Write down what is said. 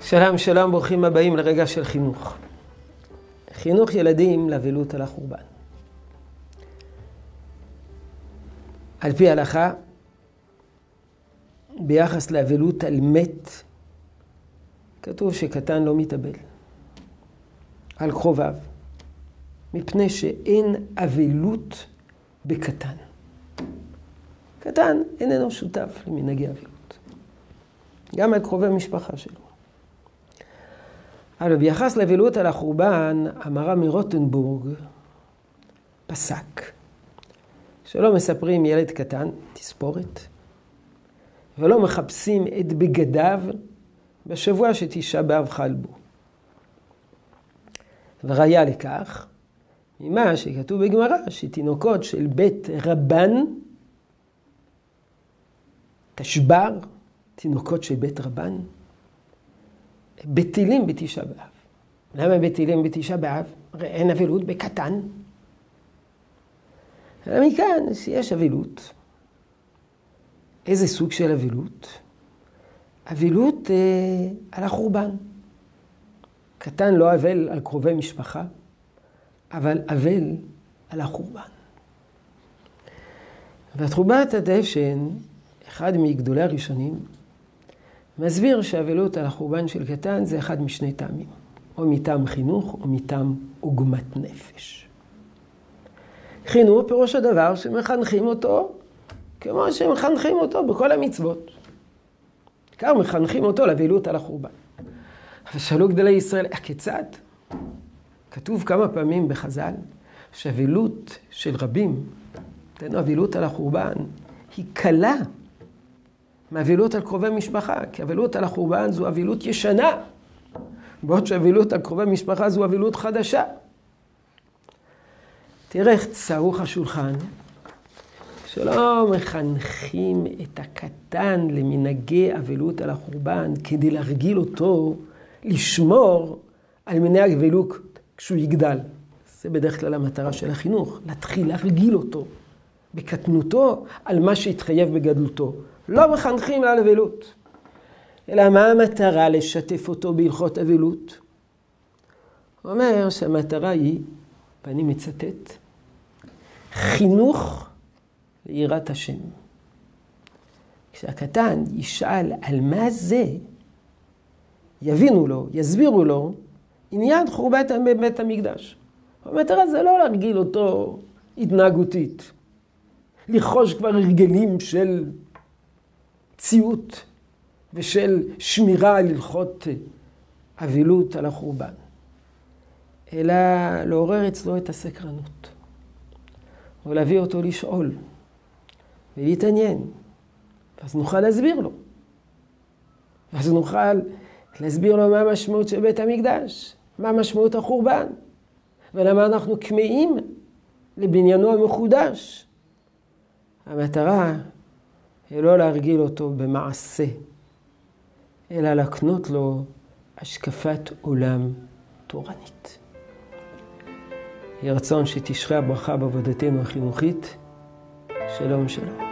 שלום, שלום, ברוכים הבאים לרגע של חינוך. חינוך ילדים לאבלות על החורבן. על פי ההלכה, ביחס לאבלות על מת, כתוב שקטן לא מתאבל על קרוביו, מפני שאין אבלות בקטן. קטן איננו שותף למנהגי אבלות, גם על קרובי משפחה שלו. אבל ביחס לאבלות על החורבן, המרא מרוטנבורג פסק שלא מספרים ילד קטן, תספורת, ולא מחפשים את בגדיו בשבוע שתשעה באב חל בו. וראיה לכך, ממה שכתוב בגמרא, שתינוקות של בית רבן, תשבר, תינוקות של בית רבן, בטילים בתשעה באב. למה בטילים בתשעה באב? הרי אין אבלות בקטן. מכאן שיש אבלות. איזה סוג של אבלות? אבלות אה, על החורבן. קטן לא אבל על קרובי משפחה, אבל אבל על החורבן. ותרובת הדשן, אחד מגדולי הראשונים, מסביר שאבלות על החורבן של קטן זה אחד משני טעמים, או מטעם חינוך או מטעם עוגמת נפש. חינוך פירוש הדבר שמחנכים אותו כמו שמחנכים אותו בכל המצוות. בעיקר מחנכים אותו לאבלות על החורבן. אבל שאלו גדולי ישראל, הכיצד? כתוב כמה פעמים בחז"ל שאבלות של רבים, תנו אבלות על החורבן, היא קלה מאבלות על קרובי משפחה, כי אבלות על החורבן זו אבלות ישנה, בעוד שאבלות על קרובי משפחה זו אבלות חדשה. תראה איך צרוך השולחן, שלא מחנכים את הקטן למנהגי אבלות על החורבן כדי להרגיל אותו לשמור על מנהג אבלות כשהוא יגדל. זה בדרך כלל המטרה של החינוך, להתחיל להרגיל אותו בקטנותו על מה שהתחייב בגדלותו. לא מחנכים על אבלות. אלא מה המטרה לשתף אותו בהלכות אבלות? הוא אומר שהמטרה היא, ואני מצטט, חינוך ליראת השם. כשהקטן ישאל על מה זה, יבינו לו, יסבירו לו, עניין חורבת בית המקדש. המטרה זה לא להרגיל אותו התנהגותית, לחוש כבר הרגלים של ציות ושל שמירה על הלכות אבילות על החורבן, אלא לעורר אצלו את הסקרנות, ולהביא אותו לשאול ולהתעניין, ואז נוכל להסביר לו. ואז נוכל להסביר לו מה המשמעות של בית המקדש, מה משמעות החורבן, ולמה אנחנו כמהים לבניינו המחודש. המטרה היא לא להרגיל אותו במעשה, אלא להקנות לו השקפת עולם תורנית. יהי רצון שתשרה הברכה בעבודתנו החינוכית. שלום שלום.